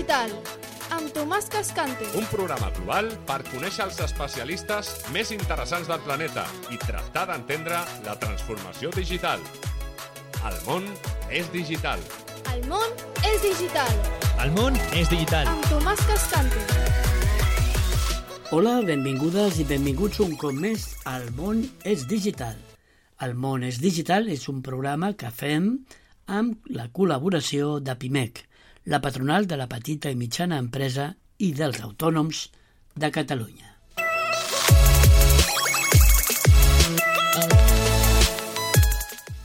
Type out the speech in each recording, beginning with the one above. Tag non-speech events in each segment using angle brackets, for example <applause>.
digital, amb Tomàs Cascante. Un programa global per conèixer els especialistes més interessants del planeta i tractar d'entendre la transformació digital. El món és digital. El món és digital, El món és digital. amb Tomàs Cascante. Hola, benvingudes i benvinguts un cop més al Món és Digital. El Món és Digital és un programa que fem amb la col·laboració de PIMEC, la patronal de la petita i mitjana empresa i dels autònoms de Catalunya.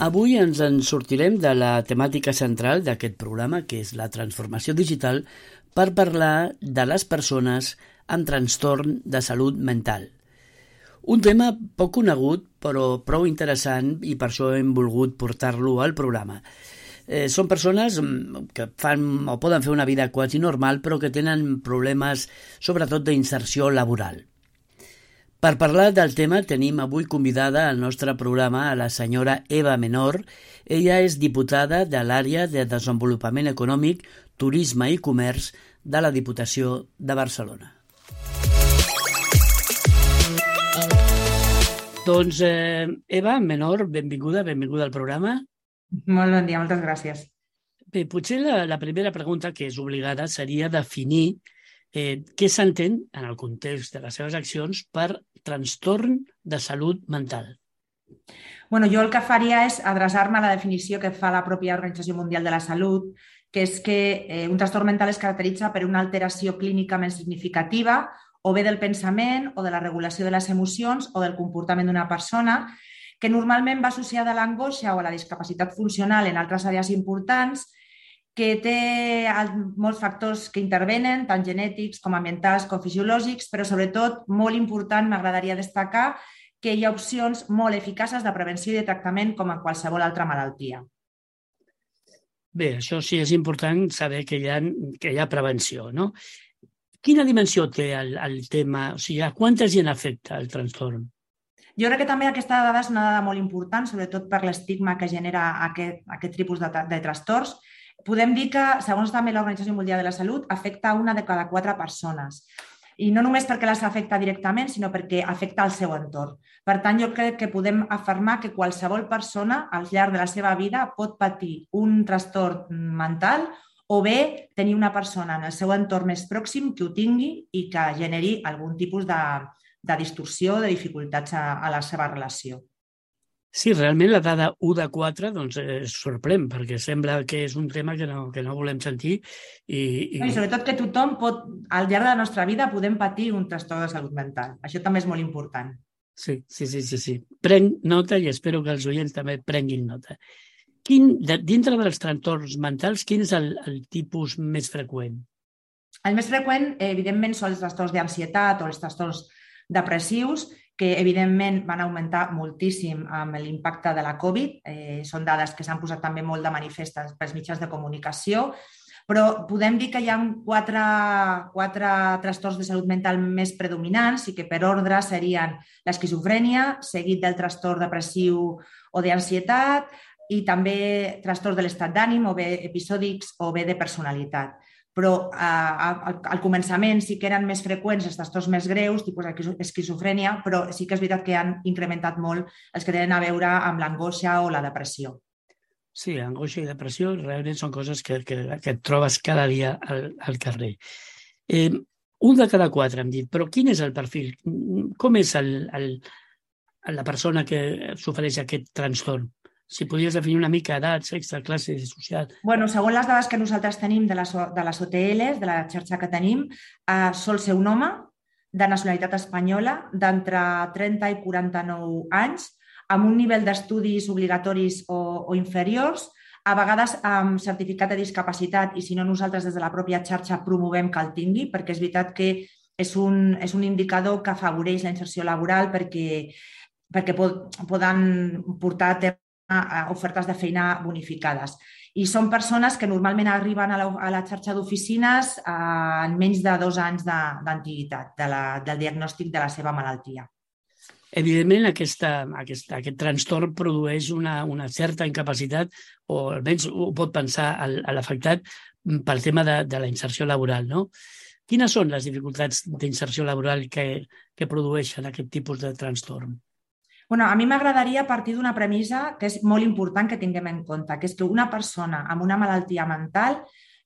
Avui ens en sortirem de la temàtica central d'aquest programa, que és la transformació digital, per parlar de les persones amb trastorn de salut mental. Un tema poc conegut, però prou interessant i per això hem volgut portar-lo al programa. Eh, són persones mm, que fan o poden fer una vida quasi normal, però que tenen problemes sobretot d'inserció laboral. Per parlar del tema tenim avui convidada al nostre programa a la senyora Eva Menor. Ella és diputada de l'àrea de Desenvolupament Econòmic, Turisme i Comerç de la Diputació de Barcelona. Doncs, eh, Eva Menor, benvinguda, benvinguda al programa. Molt bon dia, moltes gràcies. Bé, potser la, la primera pregunta que és obligada seria definir eh, què s'entén en el context de les seves accions per trastorn de salut mental. Bueno, jo el que faria és adreçar-me a la definició que fa la pròpia Organització Mundial de la Salut, que és que eh, un trastorn mental es caracteritza per una alteració clínicament significativa o bé del pensament o de la regulació de les emocions o del comportament d'una persona que normalment va associada a l'angoixa o a la discapacitat funcional en altres àrees importants que té molts factors que intervenen, tant genètics com ambientals com fisiològics, però sobretot, molt important, m'agradaria destacar que hi ha opcions molt eficaces de prevenció i de tractament com en qualsevol altra malaltia. Bé, això sí és important saber que hi ha, que hi ha prevenció, no? Quina dimensió té el, el tema? O sigui, a quanta gent afecta el trastorn? Jo crec que també aquesta dada és una dada molt important, sobretot per l'estigma que genera aquest, aquest tipus de, de trastorns. Podem dir que, segons també l'Organització Mundial de la Salut, afecta una de cada quatre persones. I no només perquè les afecta directament, sinó perquè afecta el seu entorn. Per tant, jo crec que podem afirmar que qualsevol persona al llarg de la seva vida pot patir un trastorn mental o bé tenir una persona en el seu entorn més pròxim que ho tingui i que generi algun tipus de, de distorsió, de dificultats a, a la seva relació. Sí, realment la dada 1 de 4 doncs, eh, sorprèn, perquè sembla que és un tema que no, que no volem sentir. I, i... I sobretot que tothom pot, al llarg de la nostra vida, podem patir un trastorn de salut mental. Això també és molt important. Sí, sí, sí, sí, sí. Prenc nota i espero que els oients també prenguin nota. Quin, de, dintre dels trastorns mentals, quin és el, el tipus més freqüent? El més freqüent, evidentment, són els trastorns d'ansietat o els trastorns depressius, que evidentment van augmentar moltíssim amb l'impacte de la Covid. Eh, són dades que s'han posat també molt de manifestes pels mitjans de comunicació, però podem dir que hi ha quatre, quatre trastorns de salut mental més predominants i que per ordre serien l'esquizofrènia, seguit del trastorn depressiu o d'ansietat, i també trastorns de l'estat d'ànim o bé episòdics o bé de personalitat però eh, al, al començament sí que eren més freqüents els trastorns més greus, tipus esquizofrènia, però sí que és veritat que han incrementat molt els que tenen a veure amb l'angoixa o la depressió. Sí, angoixa i depressió realment són coses que, que, que et trobes cada dia al, al carrer. Eh, un de cada quatre, hem dit, però quin és el perfil? Com és el, el, la persona que sofreix aquest trastorn? Si podies definir una mica edat, sexe, classe social. Bueno, segons les dades que nosaltres tenim de les, de les OTLs, de la xarxa que tenim, eh, sol ser un home de nacionalitat espanyola d'entre 30 i 49 anys, amb un nivell d'estudis obligatoris o, o inferiors, a vegades amb certificat de discapacitat i si no nosaltres des de la pròpia xarxa promovem que el tingui, perquè és veritat que és un, és un indicador que afavoreix la inserció laboral perquè, perquè pod, poden portar a ofertes de feina bonificades. I són persones que normalment arriben a la, a la xarxa d'oficines en menys de dos anys d'antiguitat de, de del diagnòstic de la seva malaltia. Evidentment, aquesta, aquesta, aquest trastorn produeix una, una certa incapacitat, o almenys ho pot pensar l'afectat pel tema de, de la inserció laboral, no? Quines són les dificultats d'inserció laboral que, que produeixen aquest tipus de trastorn? Bueno, a mi m'agradaria partir d'una premissa que és molt important que tinguem en compte, que és que una persona amb una malaltia mental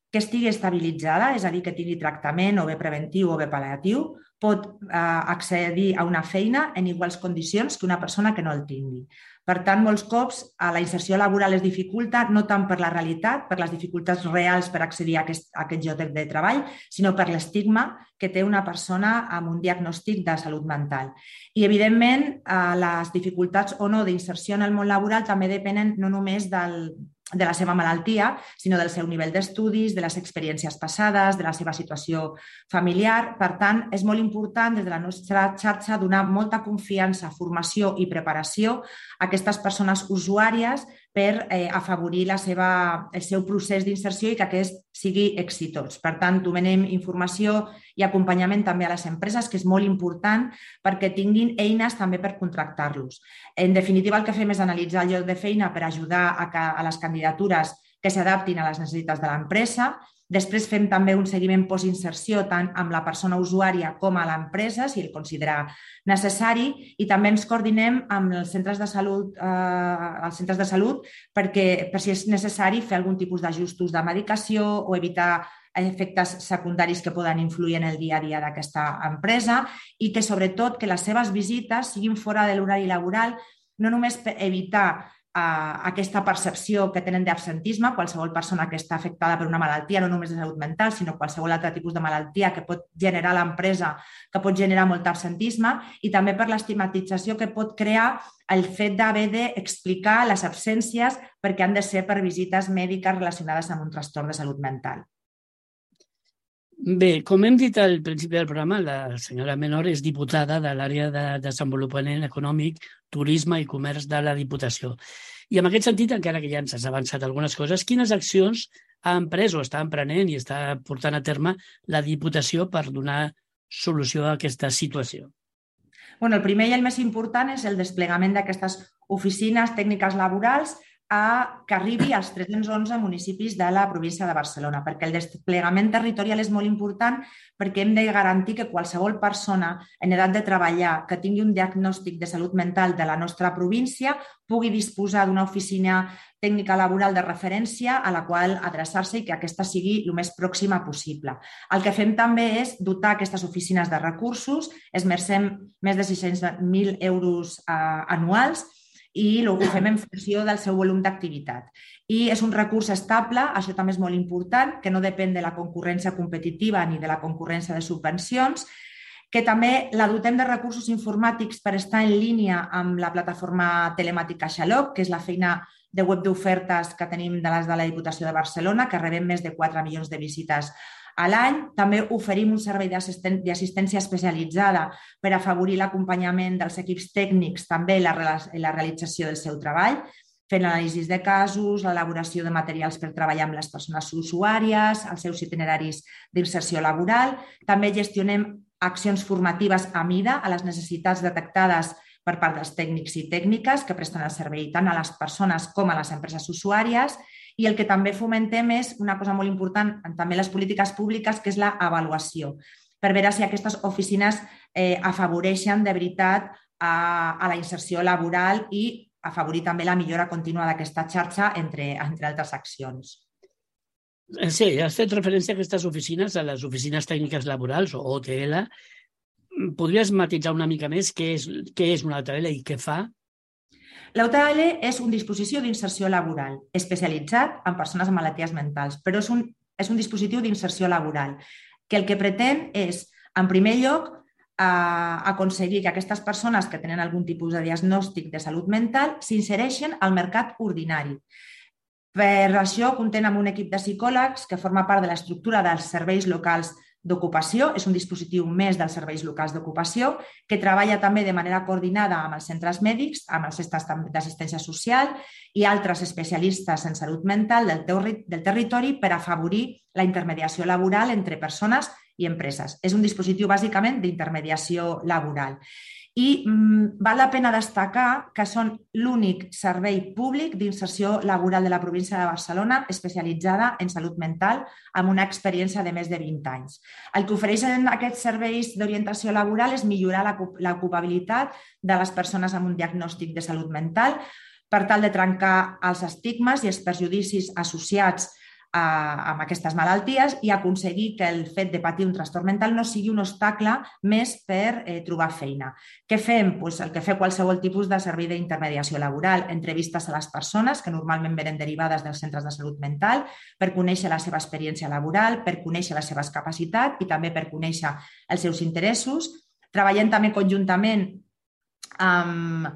que estigui estabilitzada, és a dir, que tingui tractament o bé preventiu o bé pal·liatiu, pot eh, accedir a una feina en iguals condicions que una persona que no el tingui. Per tant, molts cops a la inserció laboral es dificulta no tant per la realitat, per les dificultats reals per accedir a aquest, a aquest lloc de treball, sinó per l'estigma que té una persona amb un diagnòstic de salut mental. I, evidentment, eh, les dificultats o no d'inserció en el món laboral també depenen no només del, de la seva malaltia, sinó del seu nivell d'estudis, de les experiències passades, de la seva situació familiar. Per tant, és molt important des de la nostra xarxa donar molta confiança, formació i preparació a aquestes persones usuàries per eh, afavorir la seva, el seu procés d'inserció i que aquest sigui exitós. Per tant, donem informació i acompanyament també a les empreses, que és molt important perquè tinguin eines també per contractar-los. En definitiva, el que fem és analitzar el lloc de feina per ajudar a, que, a les candidatures que s'adaptin a les necessitats de l'empresa. Després fem també un seguiment postinserció tant amb la persona usuària com a l'empresa, si el considera necessari, i també ens coordinem amb els centres de salut, eh, els centres de salut perquè, per si és necessari, fer algun tipus d'ajustos de medicació o evitar efectes secundaris que poden influir en el dia a dia d'aquesta empresa i que, sobretot, que les seves visites siguin fora de l'horari laboral, no només per evitar a aquesta percepció que tenen d'absentisme, qualsevol persona que està afectada per una malaltia, no només de salut mental, sinó qualsevol altre tipus de malaltia que pot generar l'empresa, que pot generar molt absentisme, i també per l'estigmatització que pot crear el fet d'haver d'explicar les absències perquè han de ser per visites mèdiques relacionades amb un trastorn de salut mental. Bé, com hem dit al principi del programa, la senyora Menor és diputada de l'àrea de desenvolupament econòmic, turisme i comerç de la Diputació. I en aquest sentit, encara que ja ens has avançat algunes coses, quines accions ha emprès o està emprenent i està portant a terme la Diputació per donar solució a aquesta situació? Bueno, el primer i el més important és el desplegament d'aquestes oficines tècniques laborals a que arribi als 311 municipis de la província de Barcelona, perquè el desplegament territorial és molt important perquè hem de garantir que qualsevol persona en edat de treballar que tingui un diagnòstic de salut mental de la nostra província pugui disposar d'una oficina tècnica laboral de referència a la qual adreçar-se i que aquesta sigui el més pròxima possible. El que fem també és dotar aquestes oficines de recursos, esmercem més de 600.000 euros eh, anuals i ho fem en funció del seu volum d'activitat. I és un recurs estable, això també és molt important, que no depèn de la concurrència competitiva ni de la concurrència de subvencions, que també la dotem de recursos informàtics per estar en línia amb la plataforma telemàtica Xaloc, que és la feina de web d'ofertes que tenim de les de la Diputació de Barcelona, que rebem més de 4 milions de visites a l'any també oferim un servei d'assistència especialitzada per afavorir l'acompanyament dels equips tècnics també la, la realització del seu treball, fent anàlisis de casos, l'elaboració de materials per treballar amb les persones usuàries, els seus itineraris d'inserció laboral. També gestionem accions formatives a mida a les necessitats detectades per part dels tècnics i tècniques que presten el servei tant a les persones com a les empreses usuàries i el que també fomentem és una cosa molt important, també les polítiques públiques, que és l'avaluació, per veure si aquestes oficines eh, afavoreixen de veritat a, a la inserció laboral i afavorir també la millora contínua d'aquesta xarxa, entre, entre altres accions. Eh, sí, has fet referència a aquestes oficines, a les oficines tècniques laborals, o OTL. Podries matitzar una mica més què és, què és una OTL i què fa? L'UTL és un dispositiu d'inserció laboral especialitzat en persones amb malalties mentals, però és un, és un dispositiu d'inserció laboral que el que pretén és, en primer lloc, a aconseguir que aquestes persones que tenen algun tipus de diagnòstic de salut mental s'insereixen al mercat ordinari. Per això comptem amb un equip de psicòlegs que forma part de l'estructura dels serveis locals d'ocupació, és un dispositiu més dels serveis locals d'ocupació, que treballa també de manera coordinada amb els centres mèdics, amb els centres d'assistència social i altres especialistes en salut mental del, teu, del territori per afavorir la intermediació laboral entre persones i empreses. És un dispositiu bàsicament d'intermediació laboral. I mm, val la pena destacar que són l'únic servei públic d'inserció laboral de la província de Barcelona especialitzada en salut mental amb una experiència de més de 20 anys. El que ofereixen aquests serveis d'orientació laboral és millorar l'ocupabilitat de les persones amb un diagnòstic de salut mental per tal de trencar els estigmes i els perjudicis associats a, amb aquestes malalties i aconseguir que el fet de patir un trastorn mental no sigui un obstacle més per eh, trobar feina. Què fem? Pues el que fa qualsevol tipus de servei d'intermediació laboral, entrevistes a les persones que normalment venen derivades dels centres de salut mental per conèixer la seva experiència laboral, per conèixer les seves capacitats i també per conèixer els seus interessos. Treballem també conjuntament amb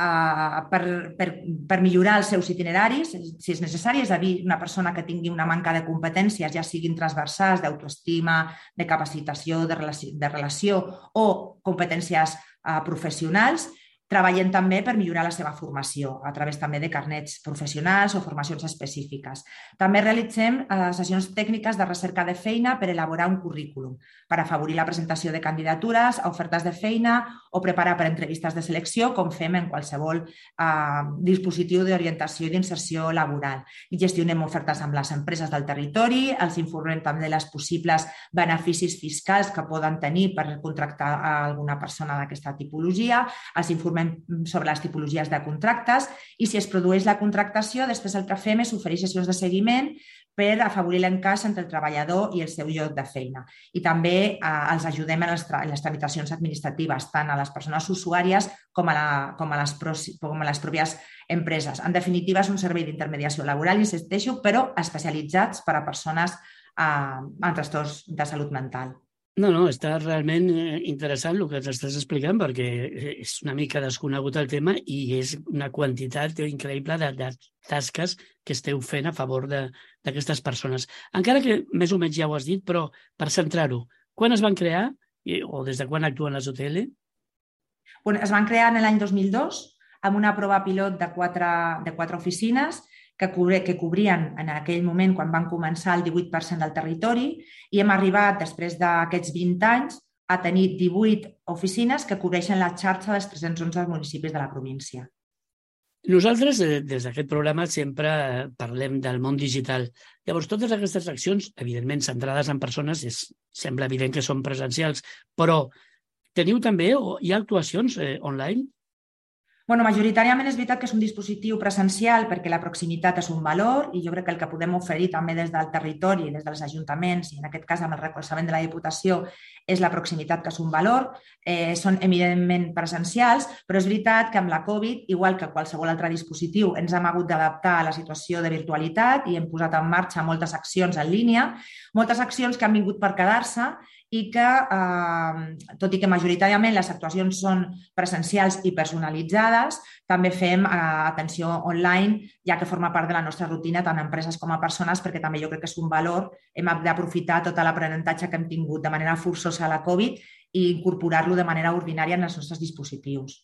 uh, per, per, per millorar els seus itineraris, si és necessari, és a dir, una persona que tingui una manca de competències, ja siguin transversals, d'autoestima, de capacitació, de relació, de relació o competències uh, professionals, Treballem també per millorar la seva formació a través també de carnets professionals o formacions específiques. També realitzem eh, sessions tècniques de recerca de feina per elaborar un currículum, per afavorir la presentació de candidatures ofertes de feina o preparar per entrevistes de selecció, com fem en qualsevol eh, dispositiu d'orientació i d'inserció laboral. I gestionem ofertes amb les empreses del territori, els informem també de les possibles beneficis fiscals que poden tenir per contractar alguna persona d'aquesta tipologia, els informem informem sobre les tipologies de contractes i si es produeix la contractació, després el que fem és oferir sessions de seguiment per afavorir l'encaix entre el treballador i el seu lloc de feina. I també eh, els ajudem en les, en les tramitacions administratives, tant a les persones usuàries com a, la, com, a les, com a les pròpies empreses. En definitiva, és un servei d'intermediació laboral, insisteixo, però especialitzats per a persones eh, amb trastorns de salut mental. No, no, està realment eh, interessant el que ens estàs explicant perquè eh, és una mica desconegut el tema i és una quantitat increïble de, de tasques que esteu fent a favor d'aquestes persones. Encara que més o menys ja ho has dit, però per centrar-ho, quan es van crear o des de quan actuen les OTL? Bueno, es van crear en l'any 2002 amb una prova pilot de quatre, de quatre oficines que, que cobrien en aquell moment, quan van començar, el 18% del territori i hem arribat, després d'aquests 20 anys, a tenir 18 oficines que cobreixen la xarxa dels 311 municipis de la província. Nosaltres, eh, des d'aquest programa, sempre parlem del món digital. Llavors, totes aquestes accions, evidentment, centrades en persones, és, sembla evident que són presencials, però teniu també, o hi ha actuacions eh, online? Bueno, majoritàriament és veritat que és un dispositiu presencial perquè la proximitat és un valor i jo crec que el que podem oferir també des del territori, des dels ajuntaments i en aquest cas amb el recolzament de la Diputació és la proximitat que és un valor, eh, són evidentment presencials, però és veritat que amb la Covid, igual que qualsevol altre dispositiu, ens hem hagut d'adaptar a la situació de virtualitat i hem posat en marxa moltes accions en línia, moltes accions que han vingut per quedar-se i que, eh, tot i que majoritàriament les actuacions són presencials i personalitzades, també fem eh, atenció online, ja que forma part de la nostra rutina tant a empreses com a persones, perquè també jo crec que és un valor. Hem d'aprofitar tot l'aprenentatge que hem tingut de manera forçosa a la Covid i incorporar-lo de manera ordinària en els nostres dispositius.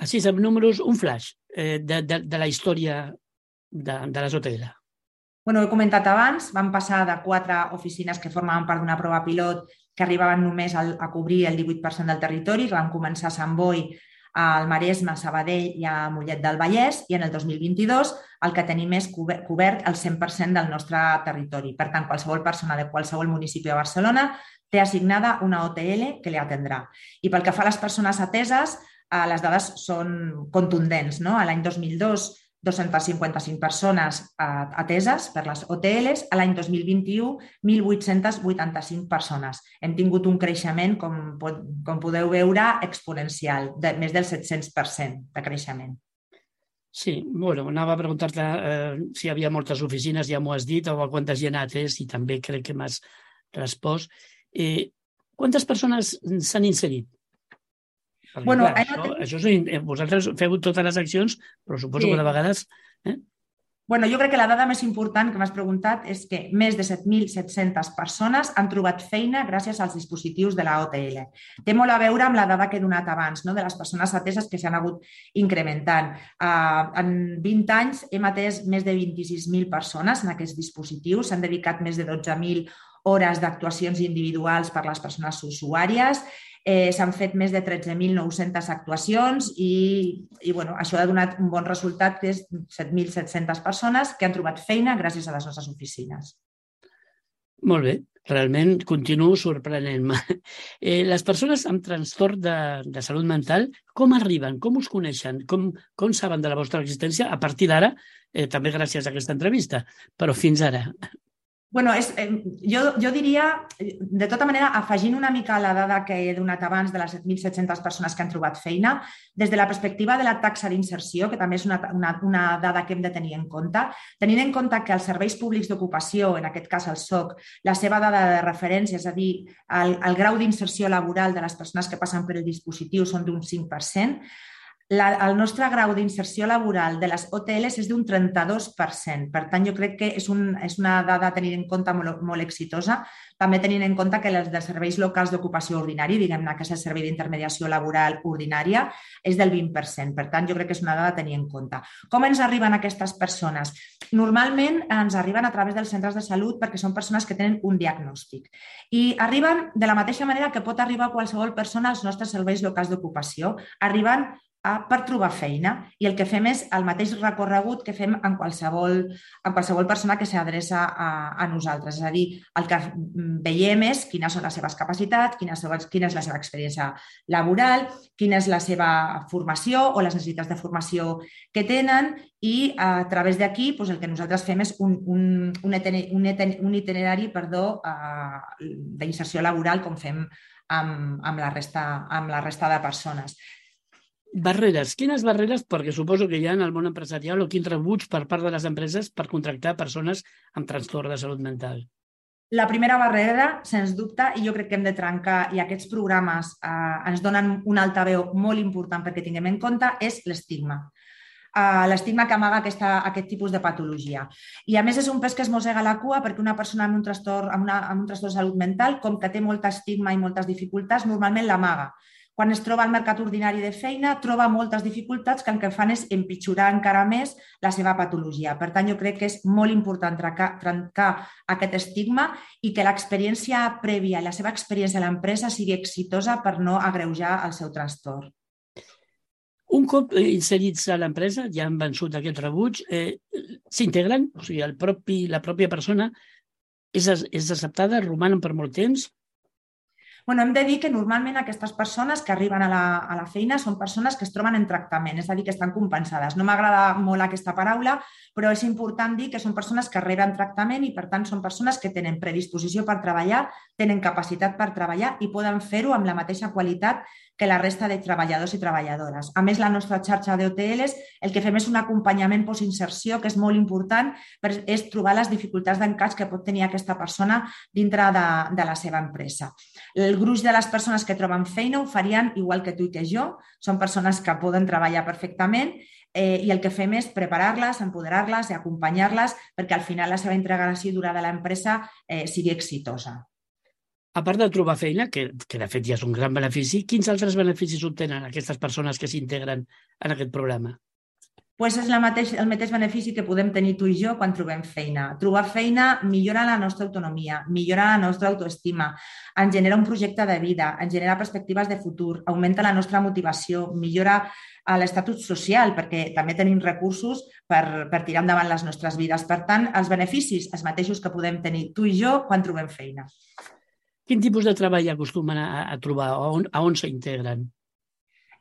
Així, amb números, un flash eh, de, de, de la història de, de les OTL. Bueno, he comentat abans, vam passar de quatre oficines que formaven part d'una prova pilot que arribaven només a cobrir el 18% del territori, que van començar a Sant Boi, al Maresme, a Sabadell i a Mollet del Vallès i en el 2022 el que tenim és cobert el 100% del nostre territori. Per tant, qualsevol persona de qualsevol municipi de Barcelona té assignada una OTL que li atendrà. I pel que fa a les persones ateses, eh, les dades són contundents. No? L'any 2002 255 persones eh, ateses per les OTLs. A l'any 2021, 1.885 persones. Hem tingut un creixement, com, com podeu veure, exponencial, de més del 700% de creixement. Sí, bueno, anava a preguntar-te eh, si hi havia moltes oficines, ja m'ho has dit, o a quanta gent ates, i també crec que m'has respost. Eh, quantes persones s'han inserit perquè, bueno, clar, això, ten... això és, eh, vosaltres feu totes les accions, però suposo sí. que de vegades... Eh? Bueno, jo crec que la dada més important que m'has preguntat és que més de 7.700 persones han trobat feina gràcies als dispositius de la OTL. Té molt a veure amb la dada que he donat abans, no? de les persones ateses que s'han hagut incrementant. Uh, en 20 anys hem atès més de 26.000 persones en aquests dispositius, s'han dedicat més de 12.000 hores d'actuacions individuals per les persones usuàries, eh, s'han fet més de 13.900 actuacions i, i bueno, això ha donat un bon resultat, que és 7.700 persones que han trobat feina gràcies a les nostres oficines. Molt bé, realment continuo sorprenent-me. <laughs> Eh, les persones amb trastorn de, de salut mental, com arriben? Com us coneixen? Com, com saben de la vostra existència a partir d'ara? Eh, també gràcies a aquesta entrevista, però fins ara. Bueno, és, eh, jo, jo diria, de tota manera, afegint una mica la dada que he donat abans de les 7.700 persones que han trobat feina, des de la perspectiva de la taxa d'inserció, que també és una, una, una dada que hem de tenir en compte, tenint en compte que els serveis públics d'ocupació, en aquest cas el SOC, la seva dada de referència, és a dir, el, el grau d'inserció laboral de les persones que passen per el dispositiu són d'un 5%, la, el nostre grau d'inserció laboral de les OTLs és d'un 32%. Per tant, jo crec que és, un, és una dada a tenir en compte molt, molt exitosa, també tenint en compte que les dels serveis locals d'ocupació ordinari, diguem-ne que és el servei d'intermediació laboral ordinària, és del 20%. Per tant, jo crec que és una dada a tenir en compte. Com ens arriben aquestes persones? Normalment ens arriben a través dels centres de salut perquè són persones que tenen un diagnòstic. I arriben de la mateixa manera que pot arribar qualsevol persona als nostres serveis locals d'ocupació. Arriben per trobar feina i el que fem és el mateix recorregut que fem en qualsevol, en qualsevol persona que s'adreça a, a nosaltres. És a dir, el que veiem és quines són les seves capacitats, quina, quina és la seva experiència laboral, quina és la seva formació o les necessitats de formació que tenen i a través d'aquí doncs, el que nosaltres fem és un, un, un, un, un itinerari perdó, d'inserció laboral com fem amb, amb, la resta, amb la resta de persones. Barreres. Quines barreres? Perquè suposo que hi ha en el món empresarial o quins rebuig per part de les empreses per contractar persones amb trastorn de salut mental. La primera barrera, sens dubte, i jo crec que hem de trencar, i aquests programes eh, ens donen un altaveu molt important perquè tinguem en compte, és l'estigma. Uh, l'estigma que amaga aquesta, aquest tipus de patologia. I a més és un pes que es mossega la cua perquè una persona amb un trastorn, amb, una, amb un trastorn de salut mental, com que té molta estigma i moltes dificultats, normalment l'amaga quan es troba al mercat ordinari de feina, troba moltes dificultats que el que fan és empitjorar encara més la seva patologia. Per tant, jo crec que és molt important trencar, trencar aquest estigma i que l'experiència prèvia la seva experiència a l'empresa sigui exitosa per no agreujar el seu trastorn. Un cop inserits a l'empresa, ja han vençut aquest rebuig, eh, s'integren? O sigui, el propi, la pròpia persona és, és acceptada, romanen per molt temps? Bueno, hem de dir que normalment aquestes persones que arriben a la, a la feina són persones que es troben en tractament, és a dir, que estan compensades. No m'agrada molt aquesta paraula, però és important dir que són persones que reben tractament i, per tant, són persones que tenen predisposició per treballar, tenen capacitat per treballar i poden fer-ho amb la mateixa qualitat que la resta de treballadors i treballadores. A més, la nostra xarxa d'OTLs el que fem és un acompanyament postinserció que és molt important, per, és trobar les dificultats d'encaix que pot tenir aquesta persona dintre de, de la seva empresa. El gruix de les persones que troben feina ho farien igual que tu i que jo. Són persones que poden treballar perfectament eh, i el que fem és preparar-les, empoderar-les i acompanyar-les perquè al final la seva integració durada a l'empresa eh, sigui exitosa. A part de trobar feina, que, que de fet ja és un gran benefici, quins altres beneficis obtenen aquestes persones que s'integren en aquest programa? pues és la mateix, el mateix benefici que podem tenir tu i jo quan trobem feina. Trobar feina millora la nostra autonomia, millora la nostra autoestima, ens genera un projecte de vida, ens genera perspectives de futur, augmenta la nostra motivació, millora l'estatus social, perquè també tenim recursos per, per tirar endavant les nostres vides. Per tant, els beneficis, els mateixos que podem tenir tu i jo quan trobem feina. Quin tipus de treball acostumen a, a trobar? A on, a on s'integren?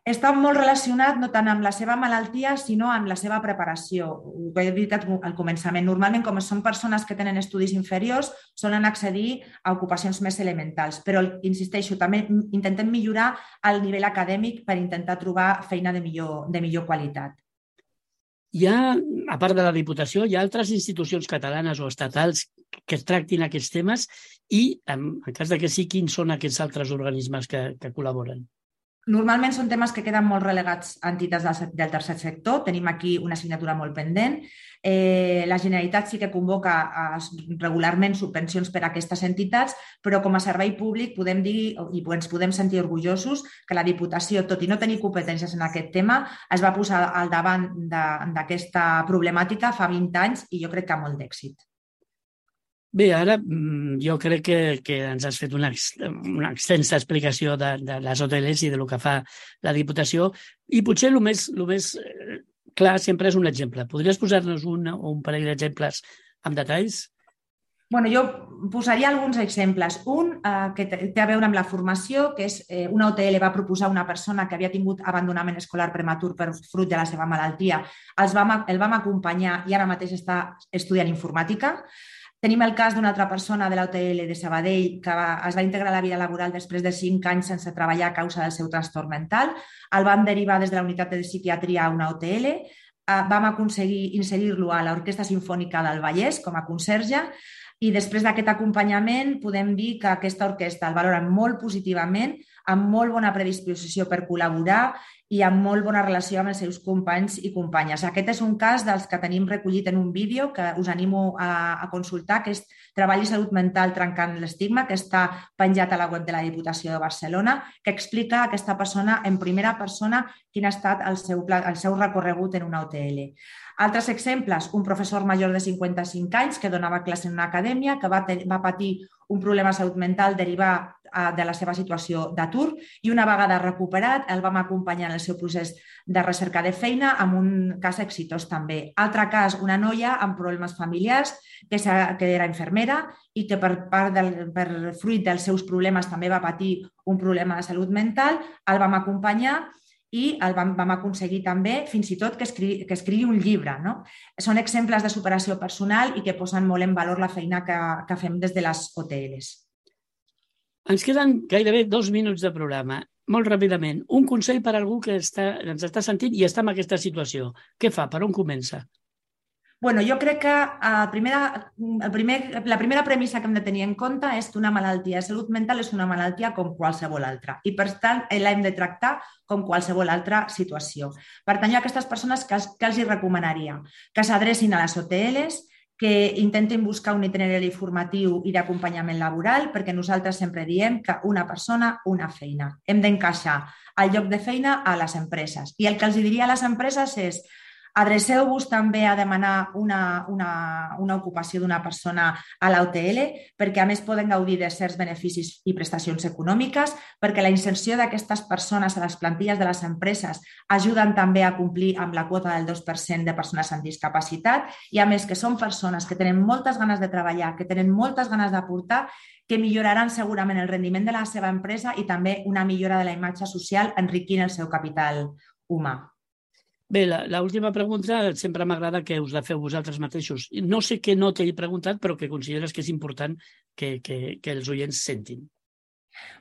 Està molt relacionat no tant amb la seva malaltia, sinó amb la seva preparació. Ho he dit al començament. Normalment, com són persones que tenen estudis inferiors, solen accedir a ocupacions més elementals. Però, insisteixo, també intentem millorar el nivell acadèmic per intentar trobar feina de millor, de millor qualitat. Hi ha, a part de la Diputació, hi ha altres institucions catalanes o estatals que tractin aquests temes i, en, en cas de que sí, quins són aquests altres organismes que, que col·laboren? Normalment són temes que queden molt relegats a entitats del, tercer sector. Tenim aquí una assignatura molt pendent. Eh, la Generalitat sí que convoca regularment subvencions per a aquestes entitats, però com a servei públic podem dir i ens podem sentir orgullosos que la Diputació, tot i no tenir competències en aquest tema, es va posar al davant d'aquesta problemàtica fa 20 anys i jo crec que amb molt d'èxit. Bé, ara mm, jo crec que, que ens has fet una, una extensa explicació de, de les hoteles i de lo que fa la Diputació i potser el més, el més eh, clar sempre és un exemple. Podries posar-nos un o un parell d'exemples amb detalls? Bueno, jo posaria alguns exemples. Un eh, que té a veure amb la formació, que és eh, una OTL va proposar una persona que havia tingut abandonament escolar prematur per fruit de la seva malaltia. Els vam, el vam acompanyar i ara mateix està estudiant informàtica. Tenim el cas d'una altra persona de l'OTL de Sabadell que va, es va integrar a la vida laboral després de cinc anys sense treballar a causa del seu trastorn mental. El vam derivar des de la unitat de psiquiatria a una OTL. Eh, vam aconseguir inserir-lo a l'Orquestra Sinfònica del Vallès com a conserge i després d'aquest acompanyament podem dir que aquesta orquestra el valora molt positivament, amb molt bona predisposició per col·laborar i amb molt bona relació amb els seus companys i companyes. Aquest és un cas dels que tenim recollit en un vídeo que us animo a, a consultar, que és Treball i Salut Mental trencant l'estigma, que està penjat a la web de la Diputació de Barcelona, que explica a aquesta persona en primera persona quin ha estat el seu, el seu recorregut en una OTL. Altres exemples, un professor major de 55 anys que donava classe en una acadèmia, que va, va patir un problema de salut mental derivar de la seva situació d'atur i una vegada recuperat el vam acompanyar en el seu procés de recerca de feina amb un cas exitós també. Altre cas, una noia amb problemes familiars que, que era infermera i que per, part del, per fruit dels seus problemes també va patir un problema de salut mental, el vam acompanyar i el vam, vam aconseguir també fins i tot que escrigui, que escrigui un llibre. No? Són exemples de superació personal i que posen molt en valor la feina que, que fem des de les OTLs. Ens queden gairebé dos minuts de programa. Molt ràpidament, un consell per a algú que està, ens està sentint i està en aquesta situació. Què fa? Per on comença? bueno, jo crec que uh, primera, el primer, la primera premissa que hem de tenir en compte és que una malaltia de salut mental és una malaltia com qualsevol altra i, per tant, l'hem de tractar com qualsevol altra situació. Per tant, hi ha aquestes persones que, que els hi recomanaria que s'adrecin a les OTLs, que intentin buscar un itinerari formatiu i d'acompanyament laboral, perquè nosaltres sempre diem que una persona, una feina. Hem d'encaixar el lloc de feina a les empreses. I el que els diria a les empreses és Adreceu-vos també a demanar una, una, una ocupació d'una persona a l'OTL perquè a més poden gaudir de certs beneficis i prestacions econòmiques, perquè la inserció d'aquestes persones a les plantilles de les empreses ajuden també a complir amb la quota del 2% de persones amb discapacitat i a més que són persones que tenen moltes ganes de treballar, que tenen moltes ganes d'aportar que milloraran segurament el rendiment de la seva empresa i també una millora de la imatge social enriquint el seu capital humà. Bé, l'última pregunta sempre m'agrada que us la feu vosaltres mateixos. No sé què no t'he preguntat, però que consideres que és important que, que, que els oients sentin.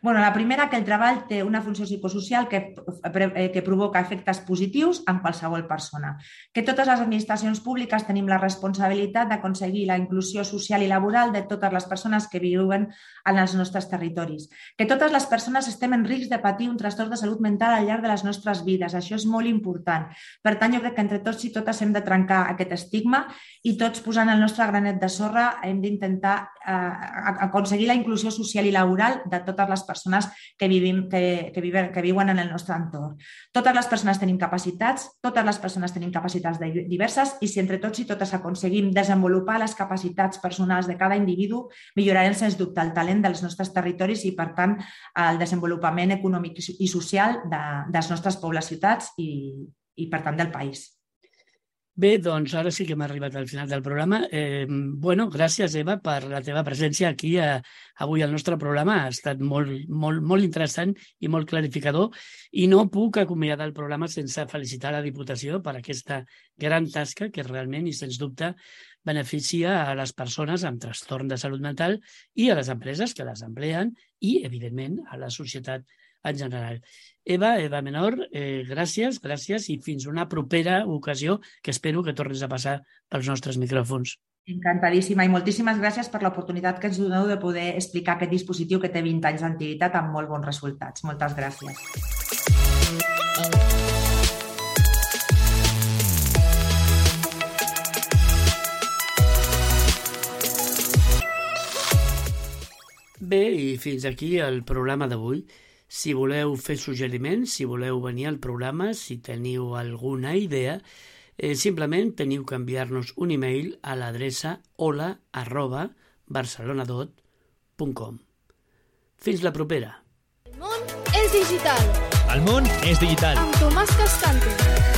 Bueno, la primera, que el treball té una funció psicosocial que, eh, que provoca efectes positius en qualsevol persona. Que totes les administracions públiques tenim la responsabilitat d'aconseguir la inclusió social i laboral de totes les persones que viuen en els nostres territoris. Que totes les persones estem en risc de patir un trastorn de salut mental al llarg de les nostres vides. Això és molt important. Per tant, jo crec que entre tots i totes hem de trencar aquest estigma i tots posant el nostre granet de sorra hem d'intentar eh, aconseguir la inclusió social i laboral de totes les persones que, vivim, que, que, viven, que viuen en el nostre entorn. Totes les persones tenim capacitats, totes les persones tenim capacitats diverses i si entre tots i totes aconseguim desenvolupar les capacitats personals de cada individu, millorarem sens dubte el talent dels nostres territoris i, per tant, el desenvolupament econòmic i social de, de les nostres pobles, ciutats i, i, per tant, del país. Bé, doncs ara sí que hem arribat al final del programa. Eh, bueno, gràcies, Eva, per la teva presència aquí a, avui al nostre programa. Ha estat molt, molt, molt interessant i molt clarificador i no puc acomiadar el programa sense felicitar la Diputació per aquesta gran tasca que realment i sens dubte beneficia a les persones amb trastorn de salut mental i a les empreses que les empleen i, evidentment, a la societat en general. Eva, Eva Menor, eh, gràcies, gràcies i fins una propera ocasió que espero que tornis a passar pels nostres micròfons. Encantadíssima i moltíssimes gràcies per l'oportunitat que ens doneu de poder explicar aquest dispositiu que té 20 anys d'antiguitat amb molt bons resultats. Moltes gràcies. Bé, i fins aquí el programa d'avui. Si voleu fer suggeriments, si voleu venir al programa, si teniu alguna idea, eh, simplement teniu que enviar-nos un e-mail a l'adreça hola arroba barcelonadot.com. Fins la propera. El món és digital. El món és digital. Amb Tomàs Cascante.